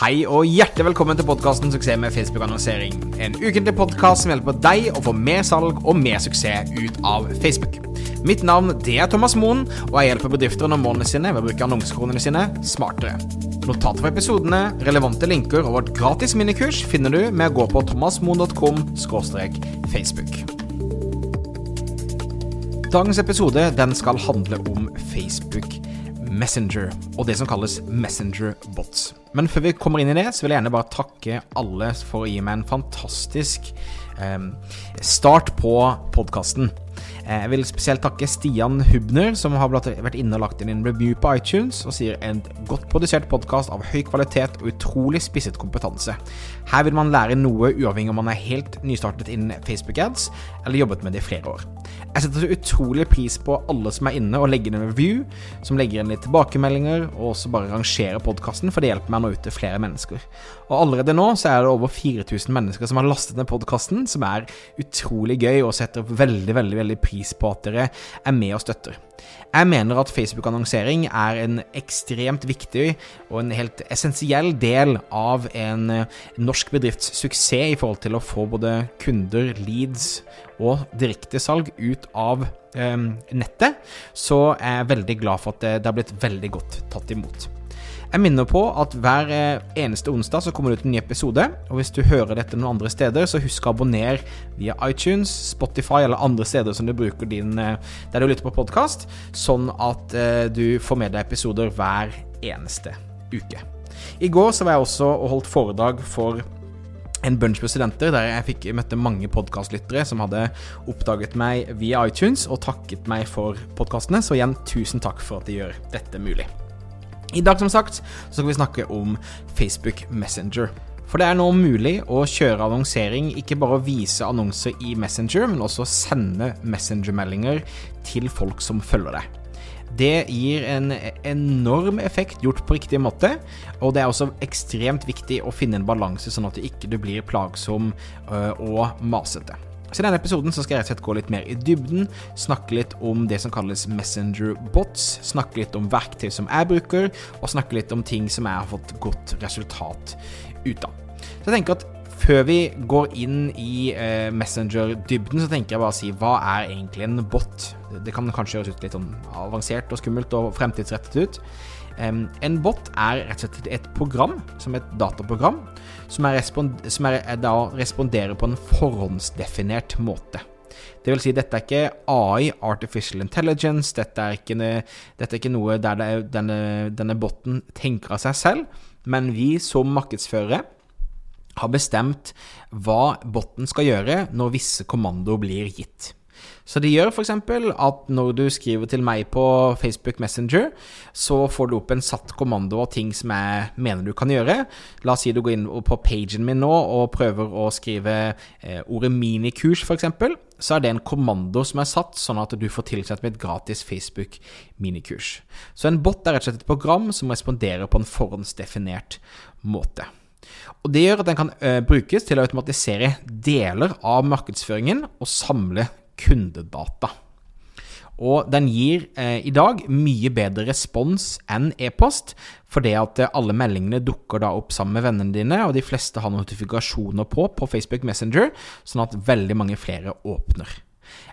Hei og hjertelig velkommen til podkasten 'Suksess med Facebook-annonsering'. En ukentlig podkast som hjelper deg å få mer salg og mer suksess ut av Facebook. Mitt navn det er Thomas Moen, og jeg hjelper bedrifter nå målene sine ved å bruke annonsekronene sine smartere. Notater for episodene, relevante linker og vårt gratis minikurs finner du med å gå på thomasmoen.com facebook. Dagens episode den skal handle om Facebook Messenger og det som kalles Messenger bots. Men før vi kommer inn i det, så vil jeg gjerne bare takke alle for å gi meg en fantastisk eh, start på podkasten. Eh, jeg vil spesielt takke Stian Hubner, som har vært inne og lagt inn en review på iTunes, og sier en godt produsert podkast av høy kvalitet og utrolig spisset kompetanse. Her vil man lære noe uavhengig om man er helt nystartet innen Facebook ads, eller jobbet med det i flere år. Jeg setter så utrolig pris på alle som er inne og legger inn en review, som legger inn litt tilbakemeldinger, og også bare rangerer podkasten, for det hjelper meg å nå ut til flere mennesker. Og allerede nå så er det over 4000 mennesker som har lastet ned podkasten, som er utrolig gøy, og setter veldig, veldig, veldig pris på at dere er med og støtter. Jeg mener at Facebook-annonsering er en ekstremt viktig og en helt essensiell del av en eh, norsk bedrifts suksess i forhold til å få både kunder, leads og direktesalg ut av eh, nettet. Så jeg er veldig glad for at det, det har blitt veldig godt tatt imot. Jeg minner på at hver eh, eneste onsdag så kommer det ut en ny episode. Og hvis du hører dette noen andre steder, så husk å abonnere via iTunes, Spotify eller andre steder som du bruker din eh, der du lytter på podkast, sånn at eh, du får med deg episoder hver eneste uke. I går så var jeg også og holdt foredrag for en bunch med studenter der jeg fikk møtte mange podkastlyttere som hadde oppdaget meg via iTunes og takket meg for podkastene. Så igjen, tusen takk for at de gjør dette mulig. I dag, som sagt, så skal vi snakke om Facebook Messenger. For det er nå mulig å kjøre annonsering, ikke bare å vise annonser i Messenger, men også sende Messenger-meldinger til folk som følger deg. Det gir en enorm effekt gjort på riktig måte, og det er også ekstremt viktig å finne en balanse, sånn at du ikke blir plagsom øh, og masete. Så I denne episoden så skal jeg rett og slett gå litt mer i dybden, snakke litt om det som kalles messenger bots, snakke litt om verktøy som jeg bruker, og snakke litt om ting som jeg har fått godt resultat ut av. Så jeg tenker at før vi går inn i eh, Messenger-dybden, så tenker jeg bare å si hva er egentlig en bot? Det kan kanskje høres ut litt sånn avansert og skummelt og fremtidsrettet ut. En bot er rett og slett et program, som et dataprogram, som, er som er, er da responderer på en forhåndsdefinert måte. Det vil si, dette er ikke AI, Artificial Intelligence, dette er ikke, dette er ikke noe der det, denne, denne boten tenker av seg selv, men vi som markedsførere har bestemt hva boten skal gjøre når visse kommandoer blir gitt. Så det gjør f.eks. at når du skriver til meg på Facebook Messenger, så får du opp en satt kommando av ting som jeg mener du kan gjøre. La oss si du går inn på pagen min nå og prøver å skrive eh, ordet minikurs, f.eks. Så er det en kommando som er satt, sånn at du får tilsendt med et gratis Facebook minikurs. Så en bot er rett og slett et program som responderer på en forhåndsdefinert måte. Og Det gjør at den kan ø, brukes til å automatisere deler av markedsføringen og samle kundedata. Og den gir eh, i dag mye bedre respons enn e-post, fordi at eh, alle meldingene dukker da opp sammen med vennene dine, og de fleste har notifikasjoner på på Facebook Messenger, sånn at veldig mange flere åpner.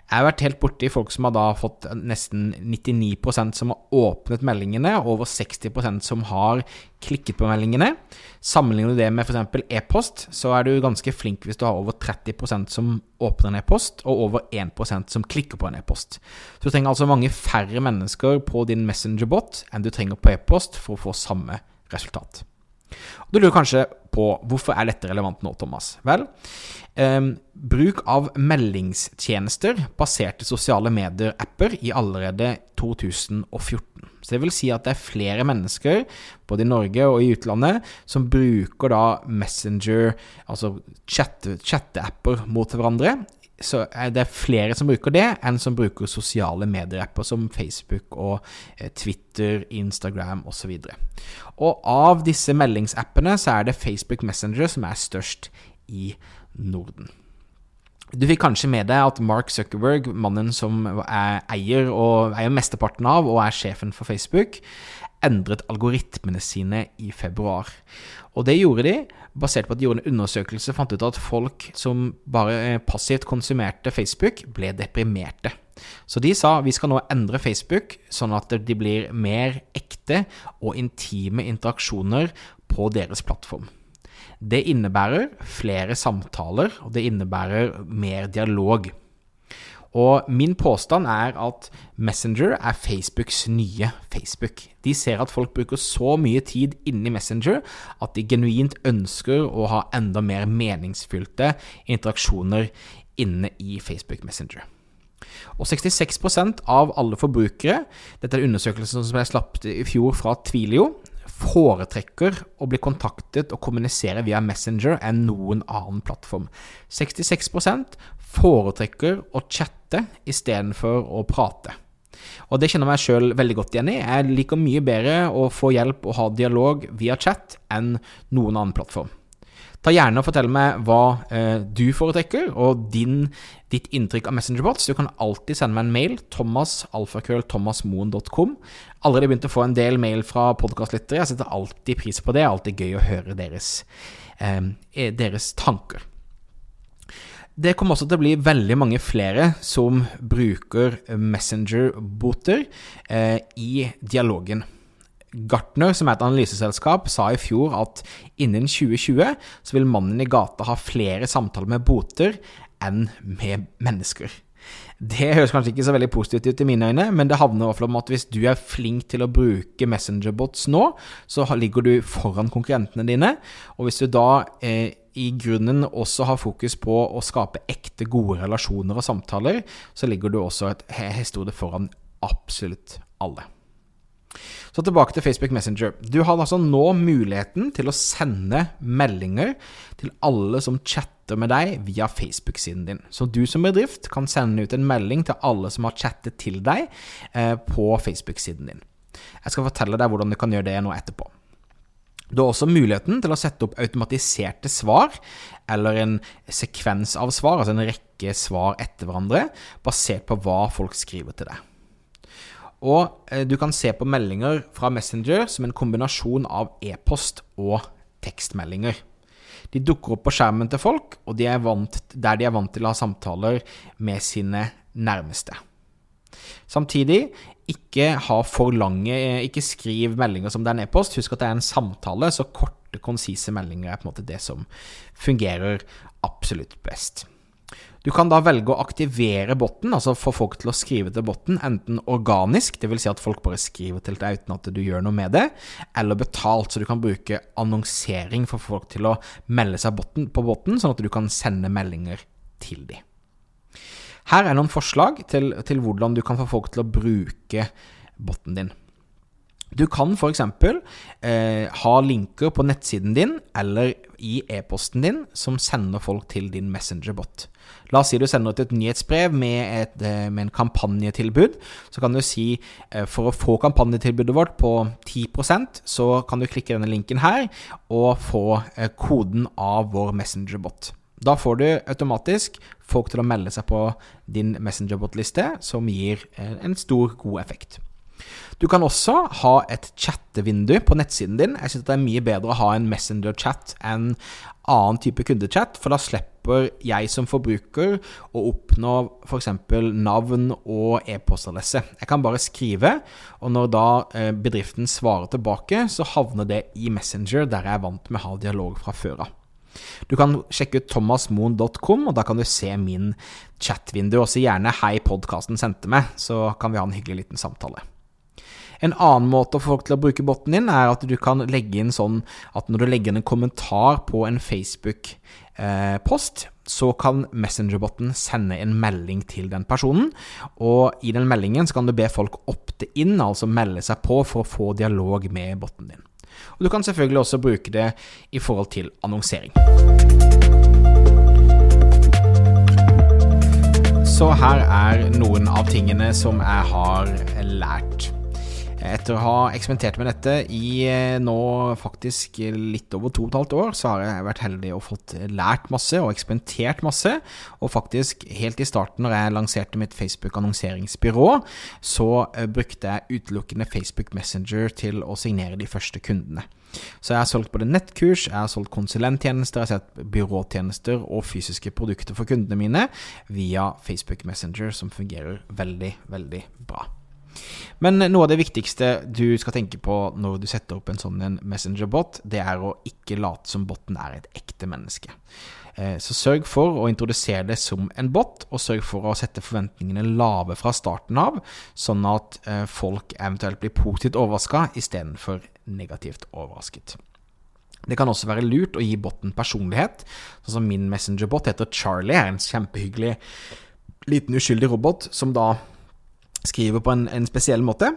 Jeg har vært helt borti folk som har da fått nesten 99% som har åpnet meldingene, og over 60% som har klikket på meldingene. Sammenligner du det med f.eks. e-post, så er du ganske flink hvis du har over 30% som åpner en e-post, og over 1% som klikker på en e-post. Så du trenger altså mange færre mennesker på din messengerbot enn du trenger på e-post for å få samme resultat. Du lurer kanskje på hvorfor er dette relevant nå, Thomas? Vel, eh, bruk av meldingstjenester baserte sosiale medier-apper i allerede 2014. Så det vil si at det er flere mennesker, både i Norge og i utlandet, som bruker da Messenger, altså chatte-apper mot hverandre så er det flere som bruker det, enn som bruker sosiale medieapper som Facebook og eh, Twitter, Instagram osv. Og, og av disse meldingsappene så er det Facebook Messenger som er størst i Norden. Du fikk kanskje med deg at Mark Zuckerberg, mannen som er eier og eier mesteparten av og er sjefen for Facebook, endret algoritmene sine i februar. Og det gjorde de basert på at de gjorde en undersøkelse fant ut at folk som bare eh, passivt konsumerte Facebook, ble deprimerte. Så de sa vi skal nå endre Facebook sånn at de blir mer ekte og intime interaksjoner på deres plattform. Det innebærer flere samtaler, og det innebærer mer dialog. Og min påstand er at Messenger er Facebooks nye Facebook. De ser at folk bruker så mye tid inni Messenger at de genuint ønsker å ha enda mer meningsfylte interaksjoner inne i Facebook Messenger. Og 66% av alle forbrukere, dette er undersøkelsen som jeg slapp i fjor fra Twilio, foretrekker å bli kontaktet og kommunisere via Messenger enn noen annen plattform. 66 foretrekker å chatte istedenfor å prate. Og det kjenner jeg meg sjøl veldig godt igjen i. Jeg liker mye bedre å få hjelp og ha dialog via chat enn noen annen plattform. Ta gjerne og Fortell meg hva eh, du foretrekker, og din, ditt inntrykk av Messengerbots. Du kan alltid sende meg en mail. thomasalfakrøllthomasmoen.com. Allerede begynt å få en del mail fra podkastlyttere. Jeg setter alltid pris på det. Det er alltid gøy å høre deres, eh, deres tanker. Det kommer også til å bli veldig mange flere som bruker Messenger-boter eh, i dialogen. Gartner, som er et analyseselskap, sa i fjor at innen 2020 så vil mannen i gata ha flere samtaler med boter enn med mennesker. Det høres kanskje ikke så veldig positivt ut i mine øyne, men det havner i hvert fall om at hvis du er flink til å bruke messengerbots nå, så ligger du foran konkurrentene dine. Og hvis du da eh, i grunnen også har fokus på å skape ekte, gode relasjoner og samtaler, så ligger du også et historie foran absolutt alle. Så tilbake til Facebook Messenger. Du har altså nå muligheten til å sende meldinger til alle som chatter med deg via Facebook-siden din. Så du som bedrift kan sende ut en melding til alle som har chattet til deg eh, på Facebook-siden din. Jeg skal fortelle deg hvordan du kan gjøre det nå etterpå. Du har også muligheten til å sette opp automatiserte svar, eller en sekvens av svar, altså en rekke svar etter hverandre, basert på hva folk skriver til deg. Og eh, du kan se på meldinger fra Messenger som en kombinasjon av e-post og tekstmeldinger. De dukker opp på skjermen til folk, og de vant, der de er vant til å ha samtaler med sine nærmeste. Samtidig, ikke ha for lange Ikke skriv meldinger som det er en e-post. Husk at det er en samtale, så korte, konsise meldinger er på en måte det som fungerer absolutt best. Du kan da velge å aktivere botten, altså få folk til å skrive til botten, enten organisk, dvs. Si at folk bare skriver til deg uten at du gjør noe med det, eller betalt, så du kan bruke annonsering for folk til å melde seg på botten, sånn at du kan sende meldinger til dem. Her er noen forslag til, til hvordan du kan få folk til å bruke botten din. Du kan f.eks. Eh, ha linker på nettsiden din eller i e-posten din som sender folk til din Messenger-bot. La oss si du sender ut et nyhetsbrev med, et, eh, med en kampanjetilbud. Så kan du si eh, for å få kampanjetilbudet vårt på 10% så kan du klikke denne linken her og få eh, koden av vår messengerbot. Da får du automatisk folk til å melde seg på din messengerbot-liste, som gir en stor, god effekt. Du kan også ha et chattevindu på nettsiden din. Jeg synes det er mye bedre å ha en Messenger-chat enn annen type kundechat, for da slipper jeg som forbruker å oppnå f.eks. navn og e-postadresse. Jeg kan bare skrive, og når da eh, bedriften svarer tilbake, så havner det i Messenger, der jeg er vant med å ha dialog fra før av. Du kan sjekke ut thomasmoen.com, og da kan du se min chatvindu, og si gjerne 'hei, podkasten sendte meg', så kan vi ha en hyggelig liten samtale. En annen måte å få folk til å bruke botten din, er at du kan legge inn sånn at når du legger inn en kommentar på en Facebook-post, så kan Messenger-botten sende en melding til den personen. Og i den meldingen så kan du be folk opte inn, altså melde seg på for å få dialog med botten din. Og du kan selvfølgelig også bruke det i forhold til annonsering. Så her er noen av tingene som jeg har lært. Etter å ha eksperimentert med dette i eh, nå faktisk litt over to og et halvt år, så har jeg vært heldig og fått lært masse og eksperimentert masse. Og faktisk helt i starten, når jeg lanserte mitt Facebook-annonseringsbyrå, så eh, brukte jeg utelukkende Facebook Messenger til å signere de første kundene. Så jeg har solgt både nettkurs, jeg har solgt konsulenttjenester, jeg har sett byråtjenester og fysiske produkter for kundene mine via Facebook Messenger, som fungerer veldig, veldig bra. Men noe av det viktigste du skal tenke på når du setter opp en sånn en Messenger-bot, det er å ikke late som boten er et ekte menneske. Eh, så sørg for å introdusere det som en bot, og sørg for å sette forventningene lave fra starten av, sånn at eh, folk eventuelt blir positivt overraska istedenfor negativt overrasket. Det kan også være lurt å gi botten personlighet, sånn som min Messenger-bot heter Charlie, er en kjempehyggelig liten uskyldig robot som da skriver på en, en spesiell måte.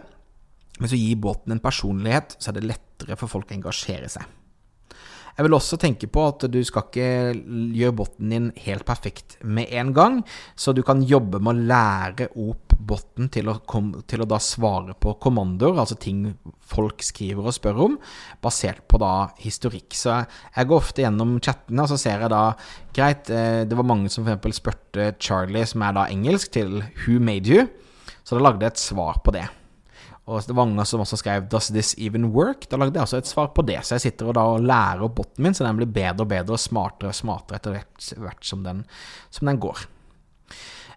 Hvis du gir båten en personlighet, så er det lettere for folk å engasjere seg. Jeg vil også tenke på at du skal ikke gjøre botten din helt perfekt med en gang, så du kan jobbe med å lære opp botten til å, til å da svare på kommandoer, altså ting folk skriver og spør om, basert på da historikk. Så jeg går ofte gjennom chattene, og så ser jeg da Greit, eh, det var mange som f.eks. spurte Charlie, som er da engelsk, til Who made you? Så da lagde jeg et svar på det. Og det var mange som også skrev 'Does this even work?' Da lagde jeg også et svar på det. Så jeg sitter og, og lærer opp botten min, så den blir bedre og bedre og smartere og smartere etter hvert som den, som den går.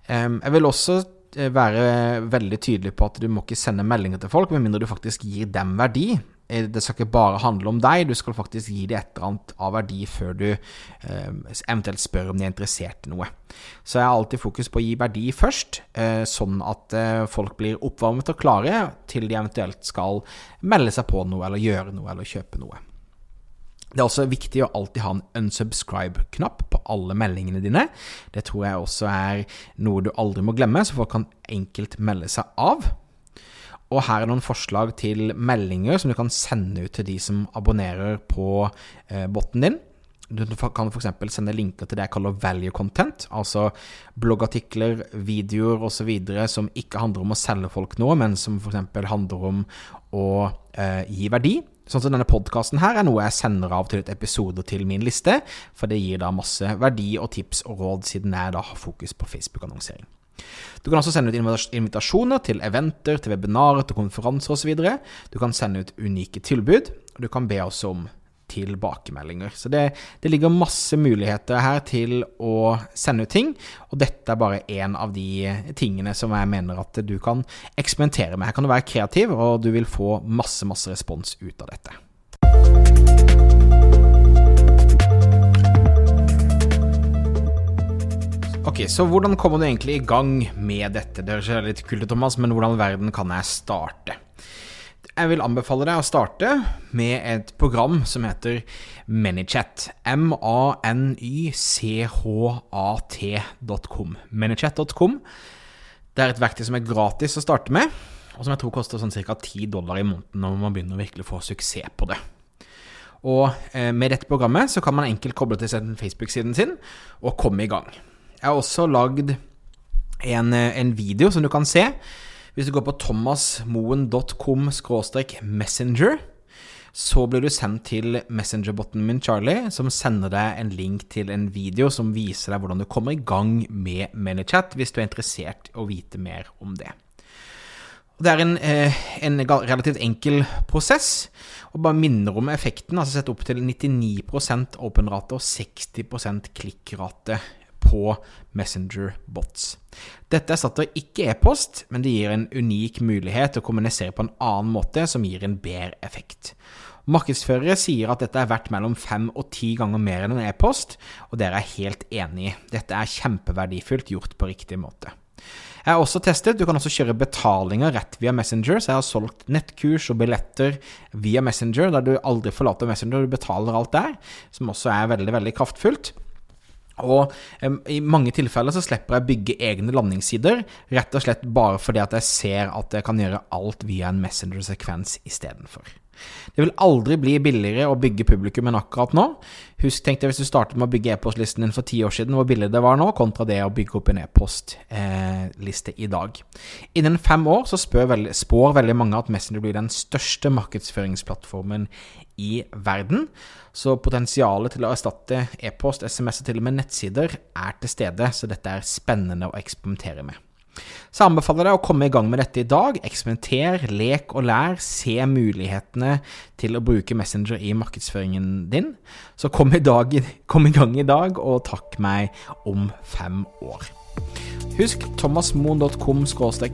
Um, jeg vil også eh, være veldig tydelig på at du må ikke sende meldinger til folk med mindre du faktisk gir dem verdi. Eh, det skal ikke bare handle om deg, du skal faktisk gi dem et eller annet av verdi før du eh, eventuelt spør om de er interessert i noe. Så jeg har alltid fokus på å gi verdi først, eh, sånn at eh, folk blir oppvarmet og klare til de eventuelt skal melde seg på noe, eller gjøre noe, eller kjøpe noe. Det er også viktig å alltid ha en unsubscribe-knapp på alle meldingene dine. Det tror jeg også er noe du aldri må glemme, så folk kan enkelt melde seg av. Og her er noen forslag til meldinger som du kan sende ut til de som abonnerer på eh, botten din. Du kan f.eks. sende linker til det jeg kaller value content, altså bloggartikler, videoer osv. som ikke handler om å selge folk noe, men som f.eks. handler om å eh, gi verdi. Sånn som denne podkasten her er noe jeg sender av til et episode til min liste, for det gir da masse verdi og tips og råd, siden jeg da har fokus på Facebook-annonsering. Du kan også sende ut invitasjoner til eventer, til webinarer, til konferanser osv. Du kan sende ut unike tilbud, og du kan be oss om tilbakemeldinger. Så det, det, ligger masse muligheter her til å sende ut ting, og dette er bare én av de tingene som jeg mener at du kan eksperimentere med. Her kan du være kreativ, og du vil få masse, masse respons ut av dette. Så hvordan kommer du egentlig i gang med dette? Det er litt kult, Thomas, men hvordan i verden kan jeg starte? Jeg vil anbefale deg å starte med et program som heter Manychat. M-a-n-y-c-h-a-t.com. Manychat.com. Det er et verktøy som er gratis å starte med, og som jeg tror koster sånn ca. 10 dollar i måneden når man begynner å virkelig få suksess på det. Og eh, med dette programmet så kan man enkelt koble til Facebook-siden sin og komme i gang. Jeg har også lagd en, eh, en, video som du kan se. Hvis du går på thomasmoen.com messenger, så blir du sendt til messengerbotten min Charlie, som sender deg en link til en video som viser deg hvordan du kommer i gang med ManyChat, hvis du er interessert i å vite mer om det. Det er en, eh, en, relativt enkel prosess, og bare minner om effekten. altså Sett opp til 99 open-rate og 60% klikkrate på Messenger-bots. Dette erstatter ikke e-post, men det gir en unik mulighet til å kommunisere på en annen måte som gir en bedre effekt. Markedsførere sier at dette er verdt mellom fem og ti ganger mer enn en e-post, og dere er helt enig. Dette er kjempeverdifullt gjort på riktig måte. Jeg har også testet, du kan også kjøre betalinger rett via Messenger, så jeg har solgt nettkurs og billetter via Messenger, der du aldri forlater Messenger, du betaler alt der, som også er veldig, veldig kraftfullt. Og um, i mange tilfeller så slipper jeg bygge egne landingssider, rett og slett bare fordi at jeg ser at jeg kan gjøre alt via en Messenger-sekvens istedenfor. Det vil aldri bli billigere å bygge publikum enn akkurat nå. Husk, tenk deg hvis du startet med å bygge e-postlisten din for ti år siden, hvor billig det var nå, kontra det å bygge opp en e-postliste eh, i dag. Innen fem år så veldig, spår veldig mange at Messenger blir den største markedsføringsplattformen i verden. Så potensialet til å erstatte e-post, SMS og til og med nettsider er til stede, så dette er spennende å eksperimentere med. Så jeg anbefaler deg å komme i gang med dette i dag. Eksperimenter, lek og lær. Se mulighetene til å bruke Messenger i markedsføringen din. Så kom i, dag, kom i gang i dag, og takk meg om fem år. Husk thomasmoen.com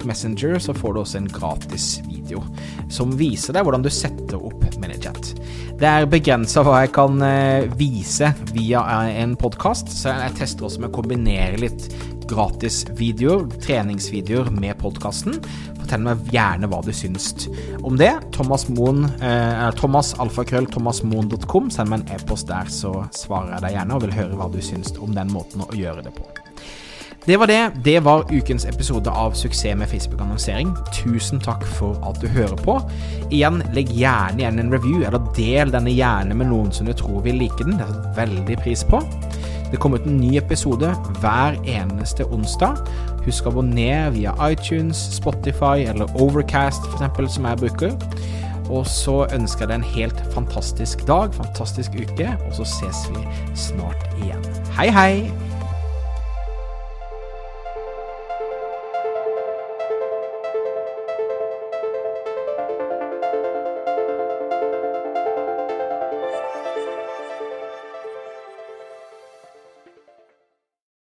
messenger, så får du også en gratis video som viser deg hvordan du setter opp ManyChat. Det er begrensa hva jeg kan eh, vise via eh, en podkast, så jeg tester også med å kombinere litt gratisvideoer, treningsvideoer med podkasten. Fortell meg gjerne hva du syns om det. Thomas Moen, eh, Thomas alfakrøll thomasmoen.com. Send meg en e-post der, så svarer jeg deg gjerne og vil høre hva du syns om den måten å gjøre det på. Det var det. Det var ukens episode av Suksess med Facebook-annonsering. Tusen takk for at du hører på. Igjen, legg gjerne igjen en review, eller del denne gjerne med noen som du tror vil like den. Det er et veldig pris på. Det kommer ut en ny episode hver eneste onsdag. Husk å abonnere via iTunes, Spotify eller Overcast f.eks., som jeg bruker. Og så ønsker jeg deg en helt fantastisk dag, fantastisk uke, og så ses vi snart igjen. Hei, hei!